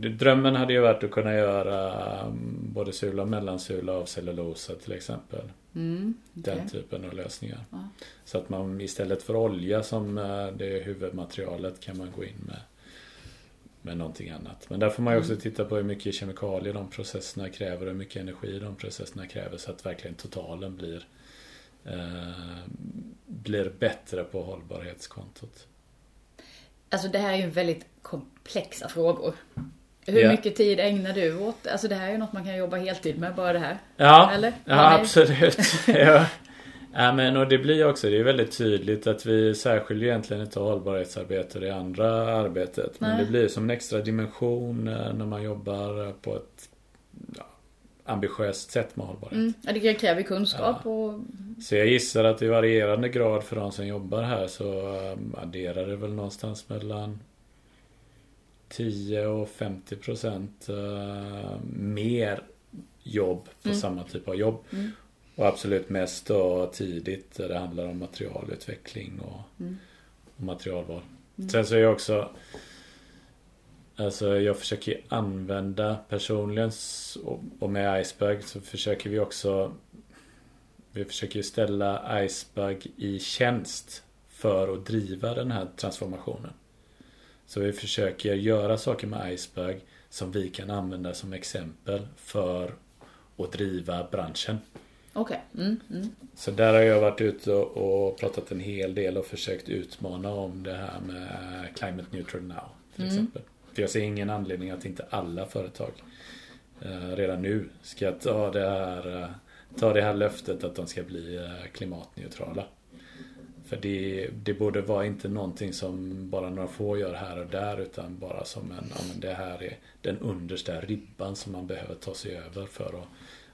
Drömmen hade ju varit att kunna göra um, både sula och mellansula av cellulosa till exempel. Mm, Den okej. typen av lösningar. Ja. Så att man istället för olja som eh, det huvudmaterialet kan man gå in med med någonting annat. Men där får man ju också Mm. titta på hur mycket kemikalier de processerna kräver och hur mycket energi de processerna kräver så att verkligen totalen blir eh, blir bättre på hållbarhetskontot. Alltså det här är ju väldigt komplexa frågor. Hur Ja. mycket tid ägnar du åt? Alltså det här är ju något man kan jobba heltid med, bara det här. Ja, Eller? ja Har absolut. [LAUGHS] ja. Ja, men och det blir också, det är väldigt tydligt att vi särskiljer egentligen inte hållbarhetsarbete det andra arbetet. Men Nej. det blir som en extra dimension eh, när man jobbar på ett ja, ambitiöst sätt med hållbarhet. Mm. Ja, det kräver kunskap och... Så jag gissar att i varierande grad för de som jobbar här så eh, adderar det väl någonstans mellan 10 och 50 procent eh, mer jobb på samma typ av jobb. Och absolut mest då tidigt där det handlar om materialutveckling och, och materialval. Sen så är jag också Alltså jag försöker använda personligen och- med Iceberg så försöker vi också Vi försöker ställa Iceberg i tjänst för att driva den här transformationen. Så vi försöker göra saker med Iceberg som vi kan använda som exempel för att driva branschen. Okej. Mm, mm. Så där har jag varit ute och pratat en hel del och försökt utmana om det här med Climate Neutral Now. Till exempel. För jag ser ingen anledning att inte alla företag eh, redan nu ska ta det här eh, ta det här löftet att de ska bli eh, klimatneutrala. För det, det borde vara inte någonting som bara några få gör här och där utan bara som en, ja men det här är den understa ribban som man behöver ta sig över för att,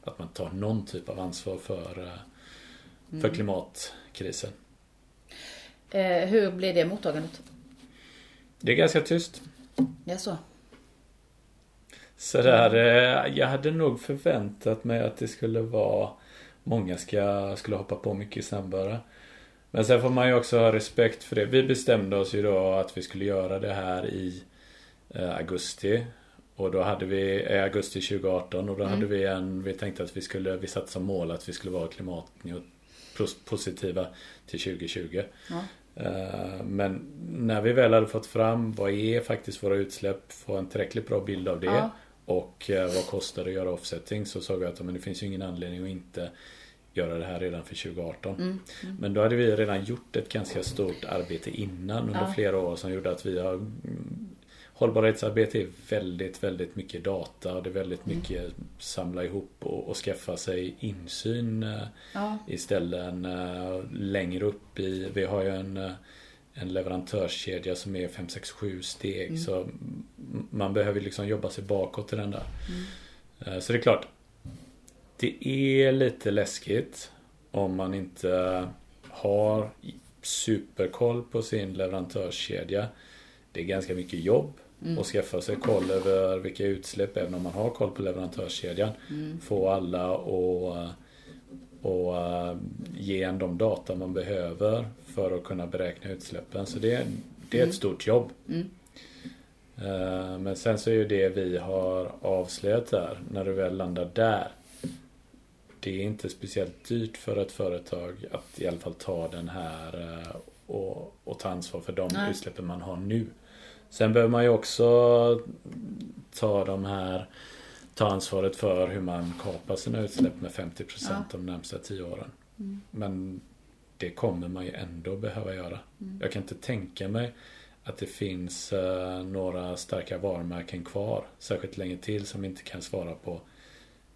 att man tar någon typ av ansvar för, eh, för klimatkrisen. Eh, hur blir det mottagandet? Det är ganska tyst. Ja, så. Så där, eh, jag hade nog förväntat mig att det skulle vara Många ska, skulle hoppa på mycket snabbare. Men sen får man ju också ha respekt för det. Vi bestämde oss ju då att vi skulle göra det här i eh, augusti. Och då hade vi, eh, augusti 2018 och då hade vi en, vi tänkte att vi skulle, vi satte som mål att vi skulle vara klimatpositiva till 2020. Ja. Eh, Men när vi väl hade fått fram vad är faktiskt våra utsläpp, få en tillräckligt bra bild av det Ja. och eh, vad kostar det att göra offsetting så såg vi att men det finns ju ingen anledning att inte göra det här redan för 2018. Mm, Men då hade vi redan gjort ett ganska stort arbete innan under Ja. flera år som gjorde att vi har mm, Hållbarhetsarbete är väldigt, väldigt mycket data det är väldigt Mm. mycket samla ihop och, och skaffa sig insyn eh, Ja. i ställen eh, längre upp i, vi har ju en, eh, en leverantörskedja som är 5, 6, 7 steg Mm. så man behöver liksom jobba sig bakåt i den där. Mm. Så det är klart, det är lite läskigt om man inte har superkoll på sin leverantörskedja. Det är ganska mycket jobb att skaffa sig koll över vilka utsläpp, även om man har koll på leverantörskedjan. Få alla att och eh, ge en de data man behöver för att kunna beräkna utsläppen. Så det, det är ett stort jobb. Eh, Men sen så är ju det vi har avslöjat där, när du väl landar där. Det är inte speciellt dyrt för ett företag att i alla fall ta den här eh, och, och ta ansvar för de Nej. utsläppen man har nu. Sen behöver man ju också ta de här ta ansvaret för hur man kapar sina utsläpp med 50% Ja. de närmsta 10 åren. Mm. Men det kommer man ju ändå behöva göra. Jag kan inte tänka mig att det finns eh, några starka varumärken kvar särskilt länge till som inte kan svara på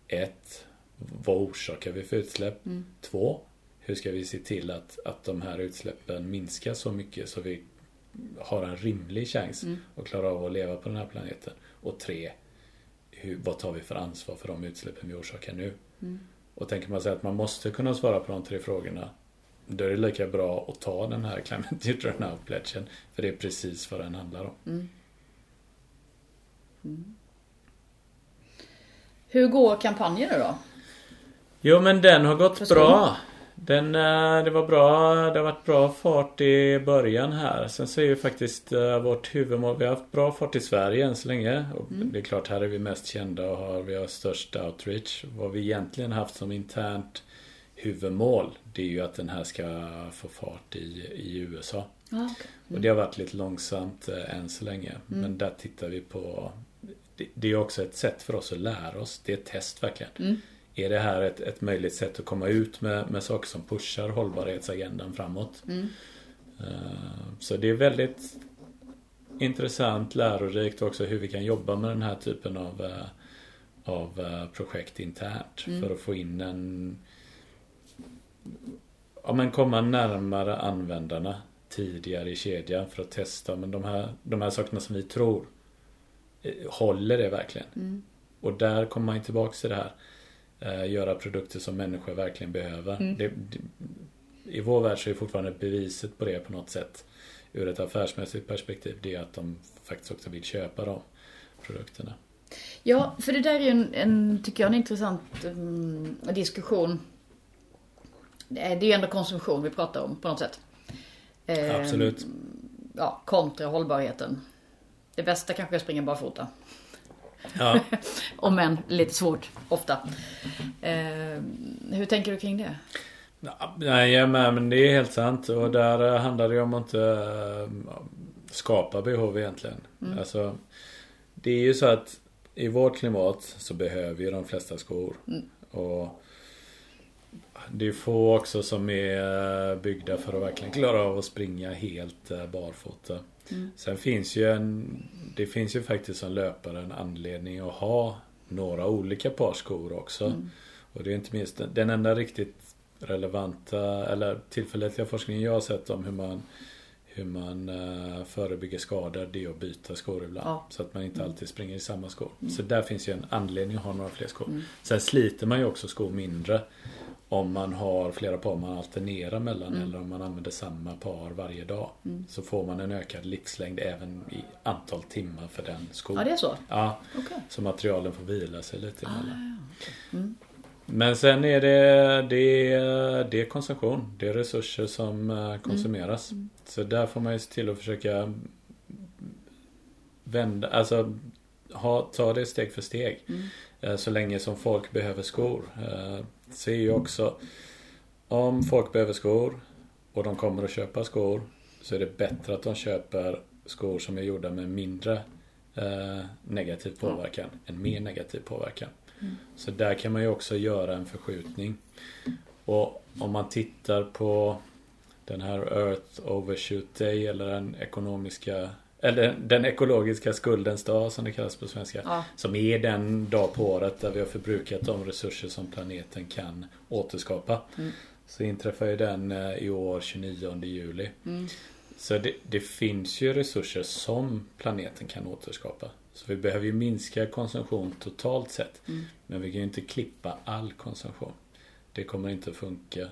ett, Vad orsakar vi för utsläpp? Mm. Två, Hur ska vi se till att, att de här utsläppen minskar så mycket så vi har en rimlig chans Mm. att klara av att leva på den här planeten? Och tre, hur, vad tar vi för ansvar för de utsläppen vi orsakar nu? Mm. Och tänker man sig att man måste kunna svara på de tre frågorna då är det lika bra att ta den här Climate Neutral Now pledgen För det är precis vad den handlar om. Mm. Mm. Hur går kampanjen nu då? Jo men den har gått Förstår. bra. Den, eh, det var bra, det har varit bra fart i början här. Sen så är ju faktiskt eh, vårt huvudmål, vi har haft bra fart i Sverige än så länge. Och Mm. Det är klart, här är vi mest kända och har, vi har störst outreach. Vad vi egentligen haft som internt huvudmål, det är ju att den här ska få fart i, i USA. Ja, okej. Och det har varit lite långsamt eh, än så länge. Mm. Men där tittar vi på det, det är också ett sätt för oss att lära oss. Det är ett test verkligen. Mm. Är det här ett, ett möjligt sätt att komma ut med, med saker som pushar hållbarhetsagendan framåt? Mm. Eh, Så det är väldigt intressant, lärorikt också hur vi kan jobba med den här typen av, eh, av eh, projekt internt. Mm. För att få in en... Ja men komma närmare användarna tidigare i kedjan för att testa. Men de här, de här sakerna som vi tror, håller det verkligen? Mm. Och där kommer man tillbaks till det här. Eh, göra produkter som människor verkligen behöver. Mm. Det, det, I vår värld så är fortfarande beviset på det på något sätt. Ur ett affärsmässigt perspektiv. Det är att de faktiskt också vill köpa de produkterna. Ja, för det där är ju en, en tycker jag, en intressant mm, diskussion. Det är ju ändå konsumtion vi pratar om på något sätt. Eh, Absolut. Ja, kontra hållbarheten. Det bästa kanske är att springa barfota. Ja, [LAUGHS] Om än lite svårt, ofta. Eh, hur tänker du kring det? nej jag är med, men det är helt sant. Och där eh, handlar det om att inte eh, skapa behov egentligen. Mm. Alltså, det är ju så att i vårt klimat så behöver ju de flesta skor. Mm. Och det är få också som är eh, byggda för att verkligen klara av att springa helt eh, barfota. Mm. Sen finns ju en Det finns ju faktiskt som löpare en anledning att ha några olika par skor också. Mm. Och det är inte minst den, enda riktigt relevanta eller tillförlitliga forskningen jag har sett om hur man hur man eh, förebygger skador det är att byta skor ibland. Ja. Så att man inte Mm. alltid springer i samma skor. Så där finns ju en anledning att ha några fler skor. Mm. Sen sliter man ju också skor mindre om man har flera par man alternerar mellan Mm. eller om man använder samma par varje dag. Mm. Så får man en ökad livslängd även i antal timmar för den skon. Ja, det är så? Ja, Okej. så materialen får vila sig lite Ah, emellan. ja, okej. Mm. Men sen är det, det, det är konsumtion. Det är resurser som eh, konsumeras. Mm. Så där får man ju se till att försöka vända, alltså ha, ta det steg för steg. Mm. Eh, Så länge som folk behöver skor. Ser ju också om folk behöver skor och de kommer att köpa skor så är det bättre att de köper skor som är gjorda med mindre eh, negativ påverkan än mer negativ påverkan. Mm. Så där kan man ju också göra en förskjutning. Och om man tittar på den här Earth Overshoot Day eller den ekonomiska eller den ekologiska skuldens dag som det kallas på svenska. Ja. Som är den dag på året där vi har förbrukat de resurser som planeten kan återskapa. Mm. Så inträffar ju den eh, i år 29 juli. Mm. Så det, det finns ju resurser som planeten kan återskapa. Så vi behöver ju minska konsumtion totalt sett. Mm. Men vi kan ju inte klippa all konsumtion. Det kommer inte att funka.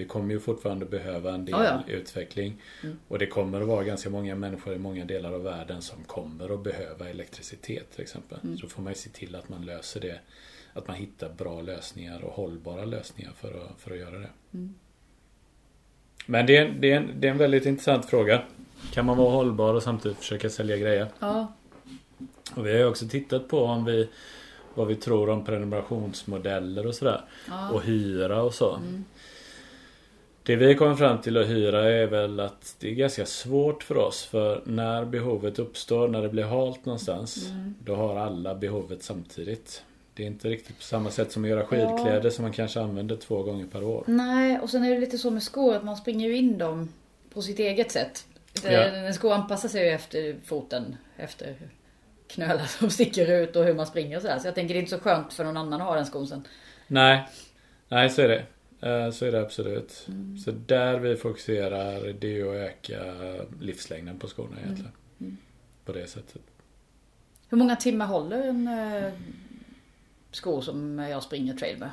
Vi kommer ju fortfarande behöva en del Ja, ja. utveckling. Mm. Och det kommer att vara ganska många människor i många delar av världen som kommer att behöva elektricitet till exempel. Mm. Så får man ju se till att man löser det. Att man hittar bra lösningar och hållbara lösningar för att, för att göra det. Mm. Men det är, det, är en, det är en väldigt intressant fråga. Kan man vara hållbar och samtidigt försöka sälja grejer? Ja. Och vi har ju också tittat på om vi vad vi tror om prenumerationsmodeller och sådär. Ja. Och hyra och så. Mm. Det vi kommer fram till att hyra är väl att det är ganska svårt för oss. För när behovet uppstår, när det blir halt någonstans. Mm. Då har alla behovet samtidigt. Det är inte riktigt på samma sätt som att göra skidkläder som man kanske använder två gånger per år. Nej, och sen är det lite så med skor att man springer ju in dem på sitt eget sätt. Ja. En sko anpassar sig ju efter foten, efter knölar som [LAUGHS] sticker ut och hur man springer och sådär. Så jag tänker det är inte så skönt för någon annan att ha den skon sen. Nej, nej så är det. Eh, Så är det absolut. Mm. Så där vi fokuserar det är att öka livslängden på skorna egentligen. Mm. På det sättet. Hur många timmar håller en eh, sko som jag springer trail med?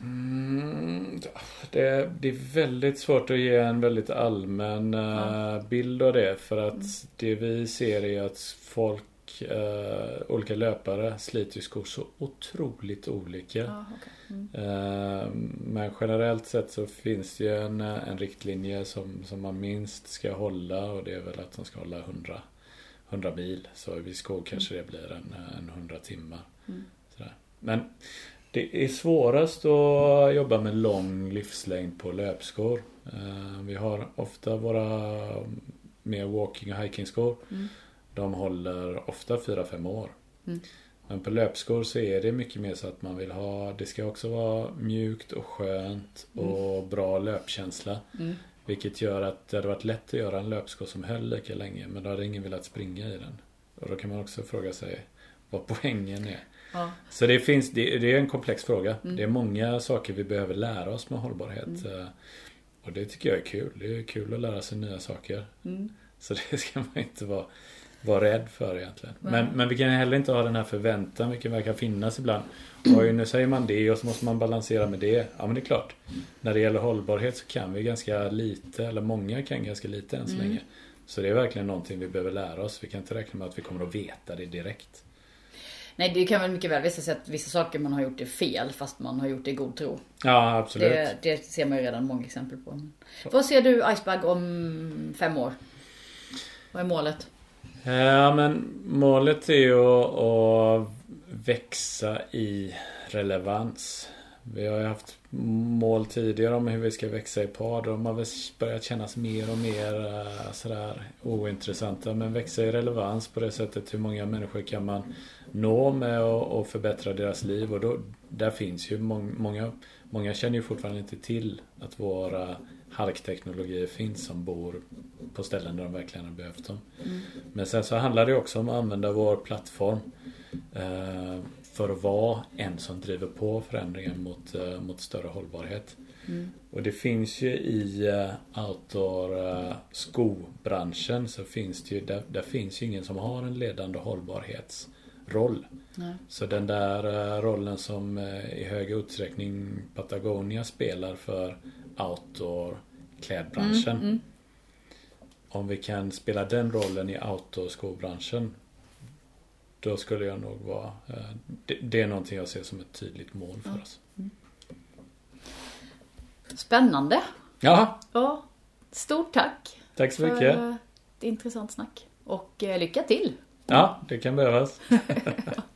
Mm, det, det är väldigt svårt att ge en väldigt allmän eh, bild av det. För att Mm. det vi ser är att folk, eh, olika löpare sliter ju skor så otroligt olika. Ja, okej. mm. Eh, Men generellt sett så finns det ju en, en riktlinje som, som man minst ska hålla och det är väl att de ska hålla 100, 100 mil. Så vid skor kanske det blir en, en 100 timmar. Mm. Men det är svårast att jobba med lång livslängd på löpskor. Eh, Vi har ofta våra mer walking och hiking skor. Mm. De håller ofta 4-5 år. Mm. Men på löpskor så är det mycket mer så att man vill ha Det ska också vara mjukt och skönt och bra löpkänsla. Mm. Vilket gör att det hade varit lätt att göra en löpsko som höll lika länge men då hade ingen velat springa i den. Och då kan man också fråga sig vad poängen är. Ja. Så det finns, det, det är en komplex fråga. Mm. Det är många saker vi behöver lära oss med hållbarhet. Eh, Och det tycker jag är kul. Det är kul att lära sig nya saker. Mm. Så [LAUGHS] det ska man inte vara, vara rädd för egentligen. Men, men vi kan heller inte ha den här förväntan vilken verkar finnas ibland. Oj, nu säger man det och så måste man balansera med det. Ja men det är klart. När det gäller hållbarhet så kan vi ganska lite, eller många kan ganska lite än så Mm. länge. Så det är verkligen någonting vi behöver lära oss. Vi kan inte räkna med att vi kommer att veta det direkt. Nej, det kan väl mycket väl visa sig att vissa saker man har gjort är fel fast man har gjort det i god tro. Ja, absolut. Det, det ser man ju redan många exempel på. Vad ser du Icebag om fem år? Vad är målet? Ja men målet är ju att, att växa i relevans. Vi har ju haft mål tidigare om hur vi ska växa i par. De har väl börjat kännas mer och mer eh, sådär ointressanta. Men växa i relevans på det sättet. Hur många människor kan man nå med och förbättra deras liv? Och då, där finns ju många, många känner ju fortfarande inte till att våra halkteknologier finns som bor på ställen där de verkligen har behövt dem. Men sen så handlar det också om att använda vår plattform eh, för att vara en som driver på förändringen mot, eh, mot större hållbarhet. Och det finns ju i eh, outdoor eh, skobranschen så finns det ju, där, där finns ju ingen som har en ledande hållbarhetsroll. Nej. Så den där eh, rollen som eh, i hög utsträckning Patagonia spelar för outdoor klädbranschen. Mm, mm. Om vi kan spela den rollen i outdoor-skobranschen Då skulle jag nog vara eh, det, det är någonting jag ser som ett tydligt mål för oss. Spännande. Ja, Ja, stort tack tack så mycket. ett intressant snack. Och eh, lycka till! Ja, det kan behövas. [LAUGHS]